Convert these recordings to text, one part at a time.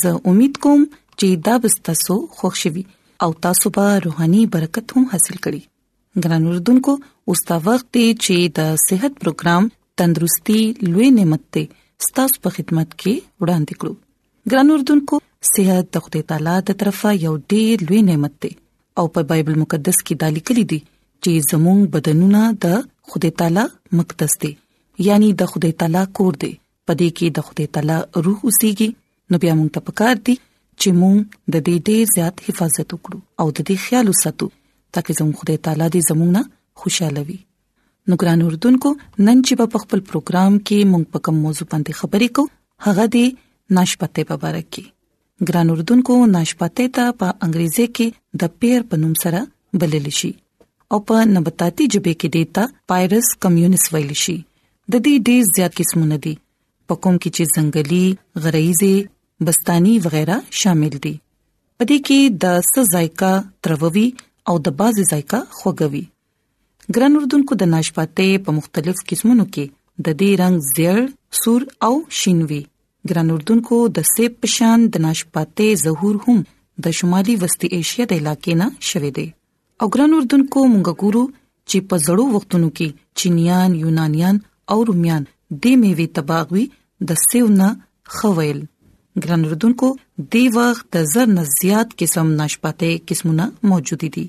زه امید کوم چې دا به تاسو خوښ شي او تاسو به روحاني برکت هم حاصل کړئ ګران اوردونکو اوس دا وخت دی چې د صحت پروګرام تندرستي لوي نعمت ته ستاسو په خدمت کې وړاندې کړو ګران اوردونکو صحت د خدای تعالی د طرفه یو ډیر لوی نعمت دی او په بایبل مقدس کې دا لیکل دي چې زموږ بدنونه د خدای تعالی مقدس دي یعنی د خدای تعالی کور دی پدې کې د خدای تعالی روح اوسېږي نو بیا موږ ته پکار دي چې موږ د دې ډېر زیات حفاظت وکړو او د دې خیال وساتو ترڅو زموږ خدای تعالی دې زموږ نه خوشاله وي نو ګران اردوونکو نن چې په خپل پروګرام کې موږ په کوم موضوع باندې خبرې کوو هغه دې ناشپته په اړه کې ګران اردوونکو ناشپاتې ته په انګریزي کې د پیر په نوم سره بلل شي او په نباتاتي جبه کې دیتا پایرس کمیونس ویل شي د دې ډیر زیات قسمونه دي په کوم کې چې ځنګلي غریزي بستاني وغیرہ شامل دي پدې کې د سزایکا ترووي او د بازي ذایقه خوګوي ګران اردوونکو د ناشپاتې په مختلف قسمونو کې د دې رنگ زیړ سور او شین وي ګران اردوونکو د سیب پشان د ناشپاتې ظهور هم د شمالي وستي ایشیا د علاقې نه شوې دي او ګران اردوونکو مونږ ګورو چې په زړو وختونو کې چینیان یونانیان او رومیان د میوي تباغوي د سیونه خویل ګران اردوونکو د وخت د زر نه زیات قسم ناشپاتې قسمونه موجود دي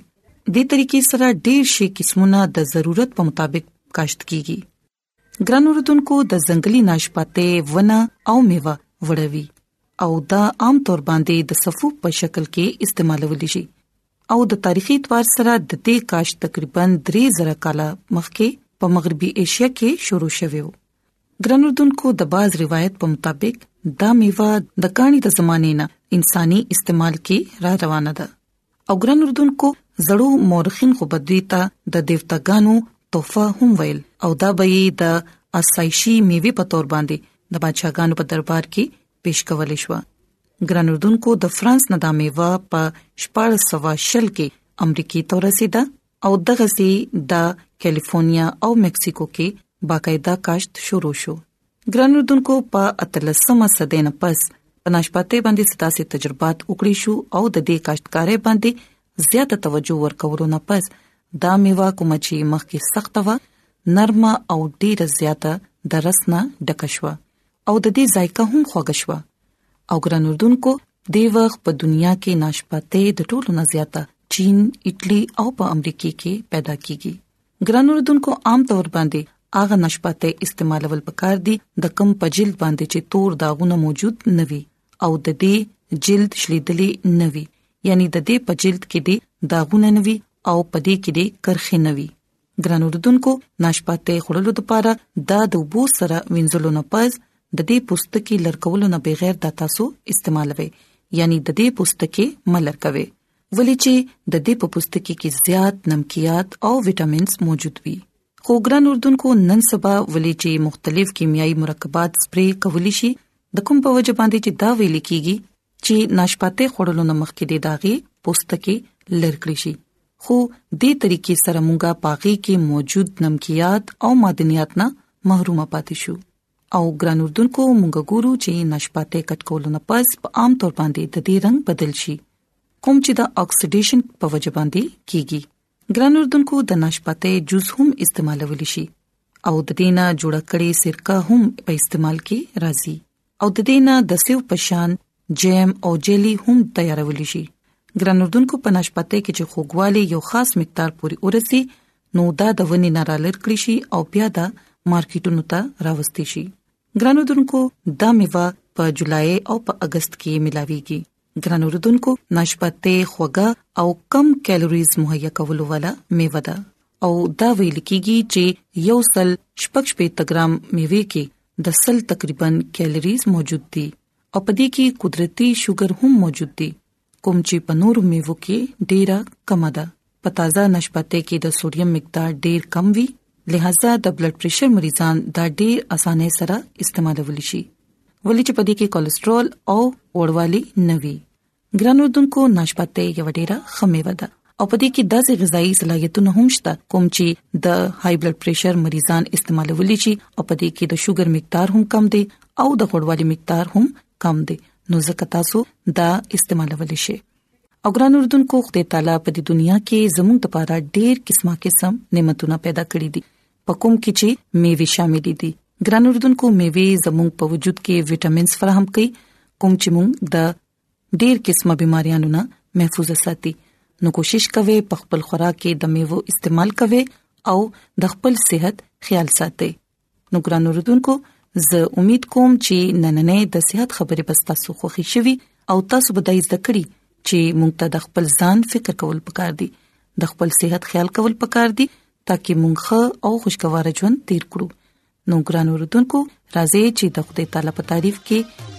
دې طریقې سره ډېر شي قسمونه د ضرورت په مطابق کاشت کیږي ګران اوردونکو د ځنګلي ناشپاته ونه او میوه وړوي او دا عام تور باندې د صفو په شکل کې استعمالول شي او د تاریخي اعتبار سره د دې کاش تقریبا 3000 کال مخکې په مغربي اسیا کې شروع شوه ګران اردوونکو د باز روایت په مطابق دا میوه د کانی د زمانه نه انساني استعمال کې را روانه ده او ګران اردوونکو زړو مورخین خو بدوی ته د دیوتاګانو تحفه هم ویل او دا به یې د اسایشي میوي په تور باندې د بادشاهګانو په دربار کې پیش کول شو ګران اردوونکو د فرانس نه د میوه په 1400 شل کې امریکای ته رسیده او دغسې د کیلیفورنیا او مکسیکو کې باقاعده کاشت شروع شو ګران اردوونکو په اتلسمه صدې نه پس په ناشپاتې باندې ستاسو تجربات وکړې شو او د دې کاشتکارې باندې زیاته توجه ورکولو نه پس دا میوه کوم چې مخکې سخت و نرمه او ډیره زیاته د رسنه ډکشوه او د دې ذایقه هم خوږه شو او ګران اردوونکو دی وخت په دنیا کې ناشپاته د ټولو نه زیاته چین اټلی او په امریکا کې پیدا کیږي ګران اردوونکو عام تور باندې اغه ناشپاته استعمالول پکار دي د کم په جلد باندې چې تور داغونه موجود نوي او د دې جلد شلیدلې نوي یعنی د دې په جلد کې دي داغونه نوي او په دې کې دي کرخه نوي ګران اوردونکو ناشپاته خړلو لپاره دا د وبو سره وینځلو نه پز د دې پوستکی لړکولو نه بغیر د تاسو استعمالوي یعنی د دې پوستکی ملر کوي ولې چې د دې په پوستکی کې زیات نمکيات او وټامینز موجود وي خو ګران اردوونکو نن سبا ولې چې مختلف کیمیاوي مرکبات سپری کولی شي د کوم په وجه باندې چې دا ویل کیږي چې ناشپاته خوړلو نه مخکې د داغي پوستکی لرکړي شي خو دې طریقې سره مونږه پاغي کې موجود نمکيات او معدنيات نه محروم پاتې شو او ګران اردوونکو مونږ ګورو چې ناشپاته کټکول نه پس په عام تور باندې د دې رنگ بدل شي کوم چې د اکسیډیشن په وجه باندې کیږي ګران اردوونکو د ناشپاته جوس هم استعمالول شي او د دینه جوړ کړي سرکه هم په استعمال کې راځي او د دې نه د سیو پشان جیم او جیلی هم تیارول شي ګران اردوونکو په ناشپته کې چې خوګوالي یو خاص مقدار پوري ورسي نو دا د ونی نه را لړکړي شي او بیا دا مارکیټونو ته راوستي شي ګران اردوونکو دا میوه په جولای او په اگست کې ملاويږي ګران اوردونکو ناشپته خوګه او کم کیلوریز مهیا کولو والا میوه ده او دا ویل کیږي چې یو سل شپږ شپږ ګرام میوه کې د سل تقریبا کیلوریز موجود دي او په دې کې قدرتي شوګر هم موجود دي کوم چې په نورو میوو کې ډیره کمه ده په تازه نشپته کې د سوډیم مقدار ډیر کم وي لہذا د بلډ پريشر مریضان دا ډیر اسانه سره استعمالول شي ولې چې په دې کې کولیسټرول او وړوالي نه وي ګران اردوونکو ناشپته یو ډیره خمه ودا او په دې کې داسې غذایی صلاحیتونه هم شته کوم چې د های بلډ پريشر مریضان استعمالول شي او په دې کې د شوګر مقدار هم کم دی او د غوړوالي مقدار هم کم دی نو ځکه تاسو دا استعمالول شي او ګران اردوونکو خدای تعالی په دې دنیا کې زموږ لپاره ډېر قسمه قسم نعمتونه پیدا کړی دي په کوم کې چې میوه شامل دي ګران اردوونکو میوه زموږ په وجود کې وټامینز فراهم کوي کوم چې موږ د ډېر قسمه بيماريانو نه محفوظ ساتي نو کوشش کوئ په خپل خوراک کې د میوه استعمال کوئ او د خپل صحت خیال ساتئ نو ګران اوردونکو زه امید کوم چې نننې د صحت خبرې به تاسو خوښی شي او تاسو به د زده کړې چې موږ ته د خپل ځان فکر کول پکار دي د خپل صحت خیال کول پکار دي ترڅو موږ ښه او خوشگوار ژوند تیر کړو نو ګران اوردونکو راځي چې د خپل تعالی په تعریف کې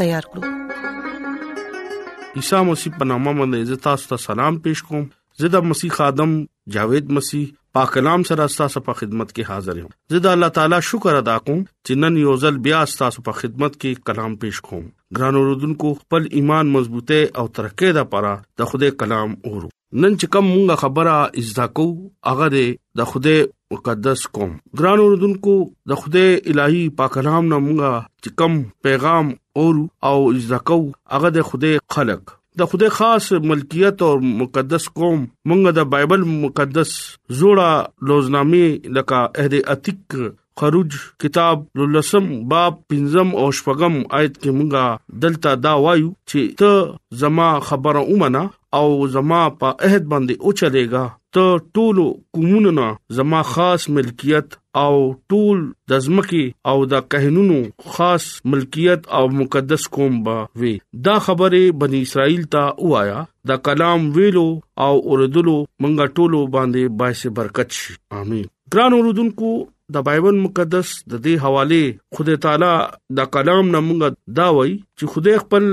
تیار کړو عیسی مسیح په نامه باندې زه تاسو ته سلام پېښ کوم زه د مسیح خادم جاوید مسیح پاک کلام سره تاسو په خدمت کې حاضر یم زه د الله تعالی شکر ادا کوم چې نن یو ځل بیا تاسو په خدمت کې کلام پېښ کوم ګران اوردونکو خپل ایمان مضبوطه او ترقه ده لپاره د خوده کلام اورو نن چې کوم مونږه خبره ازدا کو هغه د خدای مقدس قوم ګران اوردونکو د خدای الهي پاک نام نه مونږه چې کوم پیغام اور او ازدا کو هغه د خدای خلق د خدای خاص ملکیت او مقدس قوم مونږه د بایبل مقدس زوړه لوزنامه لکه عہد عتیق خروج کتاب لسم باب پنځم او شپږم آیت کې مونږه دلته دا وایو چې ته زما خبره اومنه او زما په عہد باندې او چلےګا ته ټول کومونو نه زما خاص ملکیت او ټول د زمکی او د کهنونو خاص ملکیت او مقدس قوم با وی دا خبره بنی اسرائیل ته وایا دا کلام ویلو او اوردلو مونږه ټولو باندې بایسه برکت شي امين ګران اوردونکو د بایبل مقدس د دې حواله خدای تعالی دا کلام نه مونږ دا وای چې خدای خپل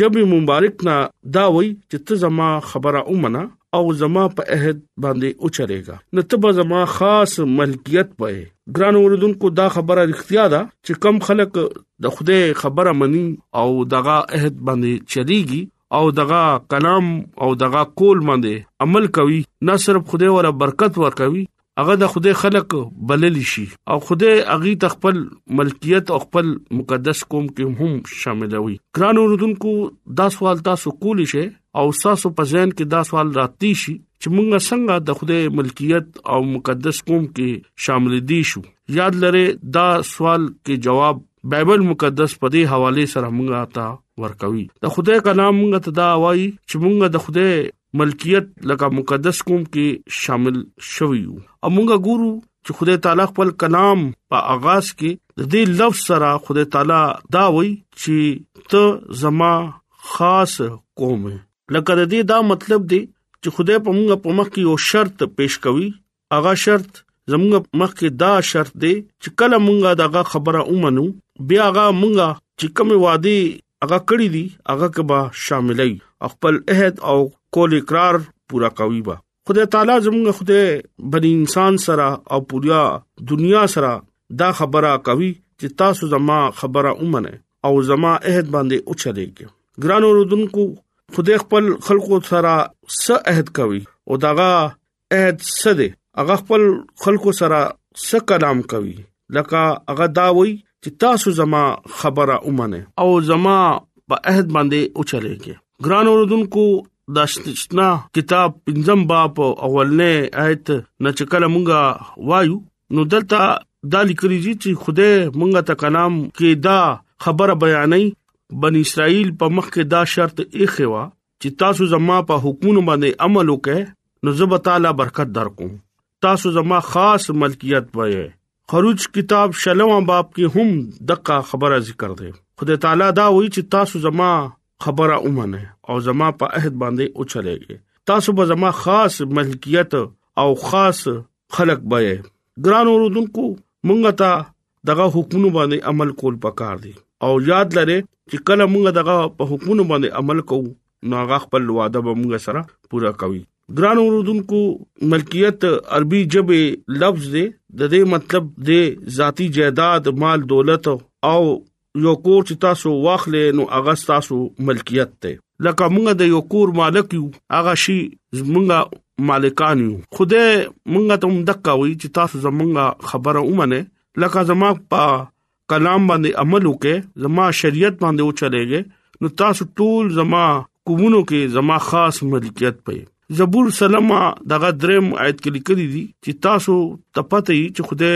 جب مبارک نه دا وای چې ته زما خبره اومنه او زما په عہد باندې اوچرېګا نو ته به زما خاص ملکیت پې ګران اوردونکو دا خبره اړتیا ده چې کم خلک د خوده خبره مني او دغه عہد باندې چریږي او دغه کلام او دغه قول باندې عمل کوي نه صرف خدای ولا برکت ورکوي هغه د خدای خلق بلل شي او خدای اغي تخپل ملکیت او خپل مقدس قوم کې هم شاملوي ګران اوردونکو دا سوال تاسو کولی شئ او تاسو په ذهن کې دا سوال راتی شي چې موږ څنګه د خدای ملکیت او مقدس قوم کې شامل دي شو یاد لره دا سوال کې جواب بایبل مقدس په دې حواله سره موږ آتا ورکوي د خدای کلام موږ ته دا وایي چې موږ د خدای ملکیت لکه مقدس کوم کې شامل شوی یو او موږ ګورو چې خدای تعالی خپل کلام په آغاز کې د دې لفظ سره خدای تعالی دا وایي چې ته زما خاص قوم لکه د دې دا مطلب دی چې خدای په موږ په مخ کې یو شرط پېښ کوي هغه شرط زمونږ مخکې دا شرط دی چې کله مونږه دغه خبره ومنو بیا هغه مونږه چې کوم وادي هغه کړی دی هغه کبا شاملای خپل عہد او قول اقرار پورا کوي با خدای تعالی زموږ خدای بنی انسان سره او پوریا دنیا سره دا خبره کوي چې تاسو زما خبره ومنه او زما عہد باندې اوچلېږي ګران اوردونکو خدای خپل خلقو سره څه عہد کوي او داغه اهد څه دی هغه خپل خلکو سره څه کلام کوي لکه هغه دا وایي چې تاسو زما خبره اومنه او زما په عہد باندې اوچلېږي ګران اوردونکو د شتنا کتاب پنځم باب اولنې آیت نه چې کله مونږه وایو نو دلته دا لیکل دي چې خوده مونږه ته کلام کې دا خبره بیانې بن اسرائیل په مخ کې دا شرط یې خوا چې تاسو زما په حکمونو باندې عمل وکړئ نو زه به تعالی برکت درکوم تاسو زما خاص ملکیت وای خروج کتاب شلم باب کې هم دغه خبره ذکر ده خدای تعالی دا وایي چې تاسو زما خبره اومنه او زما په عہد باندې او چلےږي تاسو به زما خاص ملکیت او خاص خلق به ګران اوردونکو مونږه ته دغه حکومت باندې عمل کول پکار دي او یاد لرې چې کله موږ دغه په حکومت باندې عمل کوو نو هغه خپل وعده به موږ سره پوره کوي ګران اوردونکو ملکیت عربي جبه لفظ دی د دې مطلب د ذاتی جائیداد مال دولت او یو کور چې تاسو واخلې نو هغه تاسو ملکیت دی لکه موږ د یو کور مالک یو هغه شی زمونږه مالکان یو خوده موږ ته هم دکا وی چې تاسو زمونږه خبره ومنه لکه زما په کلام باندې عمل وکې زما شریعت باندې و چلےږي نو تاسو ټول زما کومونو کې زما خاص ملکیت پي زبور سلمہ دغه درم آیت کې لیکلي دي چې تاسو تپته چې خوده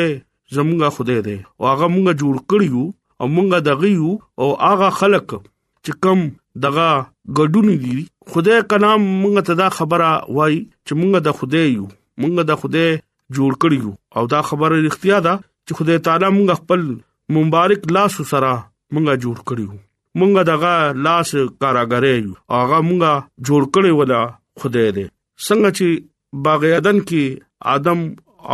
زمونږه خدای دی او هغه مونږه جوړ کړیو او مونږه دغه یو او هغه خلق چې کم دغه ګډون دي خدای کنا مونږه ته دا خبره وای چې مونږه د خدای یو مونږه د خدای جوړ کړیو او دا خبره اړتیا ده چې خدای تعالی مونږ خپل مبارک لاس سره مونږه جوړ کړیو مونږه دغه لاس کاراګرې یو هغه مونږه جوړ کړی ولا خدای دې څنګه چې باغ عدن کې ادم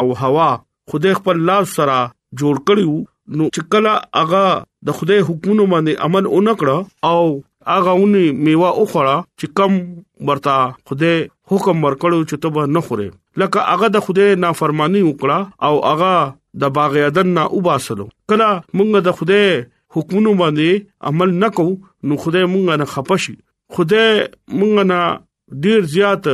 او حوا خدای خپل لاس سره جوړ کړیو نو چې کله هغه د خدای حکمونو باندې عمل ونکړه او هغه ونی میوه وخوړه چې کم ورته خدای حکم ورکړو چې ته به نه خورې لکه هغه د خدای نافرمانی وکړه او هغه د باغ عدن نه وباسلو کله مونږ د خدای حکمونو باندې عمل نکو نو خدای مونږ نه خپشي خدای مونږ نه ډیر زیات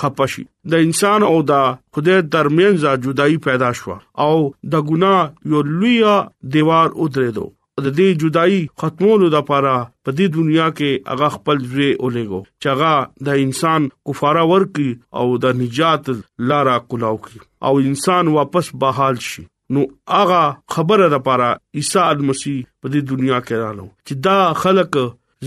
خپه شي د انسان او د خدای ترمنځ جدائی پیدا شو او د ګناه یو لوی دیوار ودرېدو د دې جدائی ختمولو لپاره په دې دنیا کې هغه خپل ځای اولېګو چې هغه د انسان کفاره ورکي او د نجات لارا کولاو کی او انسان واپس بحال شي نو هغه خبره د پاره عیسی المسی په دې دنیا کې رانو چې دا خلک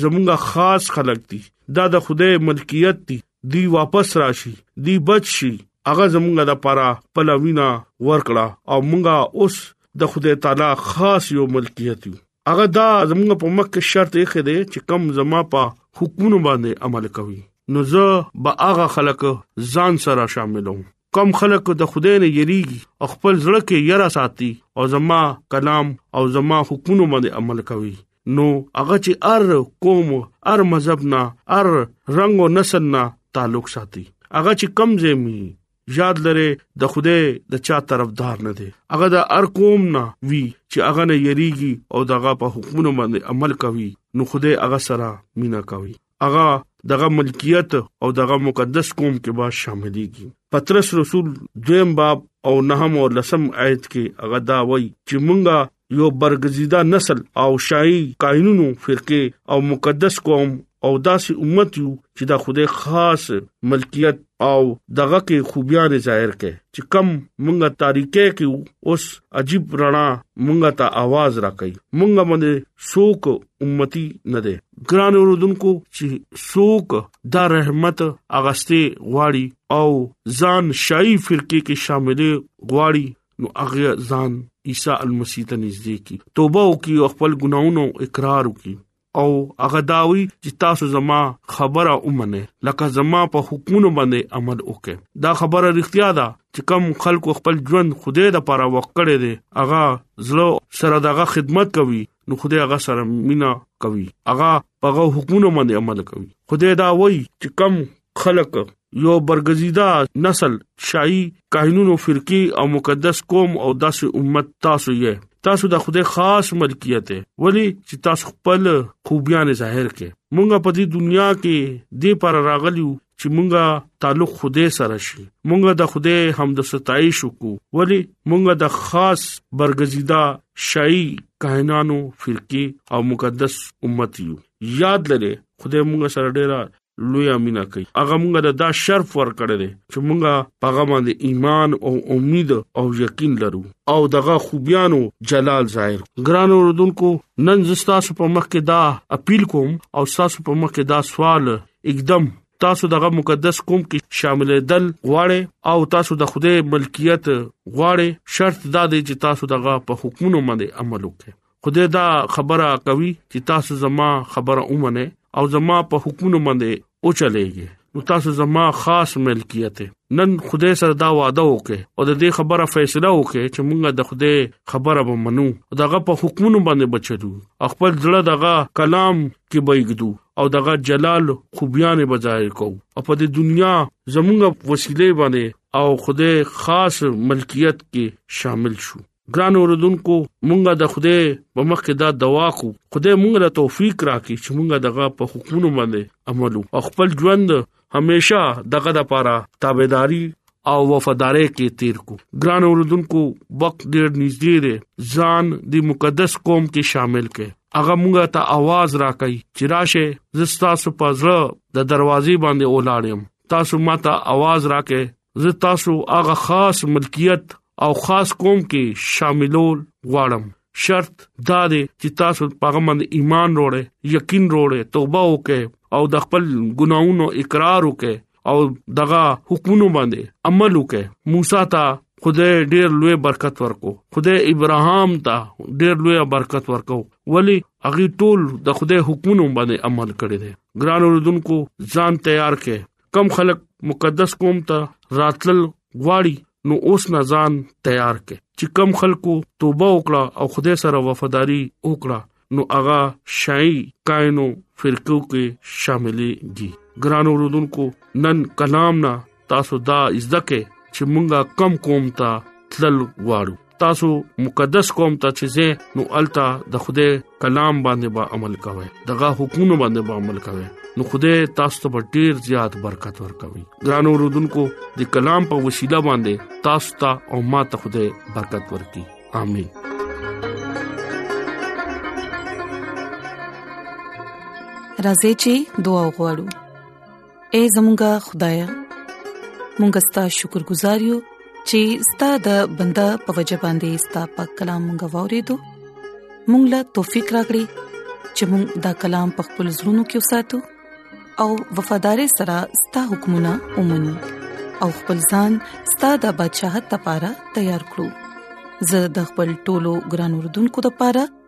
زمونږه خاص خلک دي دا د خدای ملکیت دي دی واپس راشي دی بچ شي هغه زمونږه د پاره پلوینا ورکړه او مونږه اوس د خدای تعالی خاص یو ملکیت یو هغه دا زمونږه په مخ کې شرط یې خېده چې کم زما په حکومت باندې عمل کوي نو زه به هغه خلک ځان سره شاملوم کوم خلک د خدای نه یریږي او خپل زړه کې یرا ساتي او زما کلام او زما حکمونو باندې عمل کوي نو هغه چې ار قوم ار مذهب نه ار رنگ او نسل نه تعلق ساتي هغه چې کم زمي یاد لره د خوده د چا طرفدار نه دی هغه د ار قوم نه وی چې هغه نه یریږي او دغه په حکمونو باندې عمل کوي نو خوده هغه سره مینا کوي هغه دغه ملکیت او دغه مقدس قوم کې به شاملېږي پترس رسول دویم باب او نهم او لسم آیت کې هغه دا وایي چې مونږه یو برګزیده نسل او شای قائنونو فرقه او مقدس قوم او داسې امت یو چې دا خوده خاص ملکیت او دغه کې خوبيان ظاهر کړي چې کم مونږه تاریکه کې اوس عجیب رڼا مونږه ته आवाज راکړي مونږه باندې سوک امتی نه ده ګران اوردونکو چې سوک دا رحمت اغسته غواړي او ځان شای فرقه کې شاملې غواړي نو هغه ځان عیسی المسیح ته نږدې کی توبه وکي او خپل ګناونو اقرار وکي او هغه داوي چې تاسو زما خبره اومنه لکه زما په حکمونو باندې عمل وکړي دا خبره اړتیا ده چې کم خلکو خپل ژوند خوده د لپاره وکړي دي هغه زړه سره دغه خدمت کوي نو خوده هغه سره مینا کوي هغه هغه حکمونو باندې عمل کوي خوده دا وایي چې کم خلک یو برګزیدا نسل شاهي کاهنونو فرقي او مقدس قوم او داسې امت تاسو یې تاسو د خدای خاص ملکیت ولی چې تاسو خپل خوبيان ظاهر کړي مونږه په دې دنیا کې دې پر راغلیو چې مونږه تعلق خوده سره شي مونږه د خوده حمد ستایش وکړو ولی مونږه د خاص برګزیدا شای کاهنانو فرقه او مقدس امت یو یاد لره خوده مونږه سره ډیره لوی امینه کوي هغه موږ ته دا شرف ورکړی دی چې موږ په هغه باندې ایمان او امید او یقین لرو او دغه خوبیانو جلال ظاهر ګران اوردونکو نن زستا سو په مخ کې دا اپیل کوم او تاسو په مخ کې دا سوال اقدم تاسو دغه مقدس قوم کې شامل دل غواړي او تاسو د خوده ملکیت غواړي شرط دا دی چې تاسو دغه په حکمونو باندې عمل وکړئ خدای دا خبره کوي چې تاسو زما خبره اومنه او زما په حکمونو باندې او چلےږي نو تاسو زما خاص ملکیت نن خدای سره دا وعده وکړي او د دې خبره فیصله وکړي چې مونږه د خدای خبره به منو او دغه په حکمونو باندې بچو خپل ځړه دغه کلام کې بېګدو او دغه جلال خوبيان به ظاهر کو او په دې دنیا زمونږه وسیله باندې او خدای خاص ملکیت کې شامل شو ګران اوردونکو مونږه د خوده په مخ کې دا دوا کو خوده مونږ له توفیق راکړي چې مونږه دغه په حکمونو باندې عمل او خپل ژوند همیشه دغه د پاره تابعداري او وفادارۍ کې تیر کو ګران اوردونکو وخت ډیر نږدې دی ځان د مقدس قوم کې شامل کړي هغه مونږه ته आवाज راکړي چې راشه زستا سپازړه د دروازې باندې اولاړم تاسو ماته आवाज راکې زه تاسو هغه خاص ملکیت او خاص قوم کې شاملول غواړم شرط دا دی چې تاسو په هغه باندې ایمان وروړي یقین وروړي توبه وکړئ او د خپل ګناونو اقرار وکړئ او دغه حکمونو باندې عمل وکړئ موسی ته خدای ډېر لوی برکت ورکو خدای ابراهام ته ډېر لوی برکت ورکو ولی اغي ټول د خدای حکمونو باندې عمل کړی دی ګران اوردونکو ځان تیار کړئ کم خلک مقدس قوم ته راتلل غواړي نو اوس نه ځان تیار کړي چې کم خلکو توبه وکړه او خدای سره وفاداری وکړه نو هغه شای کاینو فرقو کې شاملې دي ګران اوردونکو نن کلام نه تاسو دا زده کې چې مونږه کم قوم ته تلل غواړو تاسو مقدس قوم ته چې زه نو التا د خوده کلام باندې با عمل کوي دغه حکومت باندې با عمل کوي نو خوده تاسو ته ډیر زیات برکت ورکوي ګران اوردونکو د کلام په وسیله باندې تاسو ته او ما ته خوده برکت ورکړي امين راځي چې دعا وغوړو اے زمونږه خدای مونږ ستاسو شکر گزار یو چې ستاسو د بندا په وجه باندې ستاسو په کلام مونږ وورېدو مونږ لا توفيق راکړي چې مونږ دا کلام په خپل زړونو کې وساتو او وفادار سره ستاسو حکمونه ومنو او خپل ځان ستاسو د بدشاہت لپاره تیار کړو زه د خپل ټولو ګران وردونکو لپاره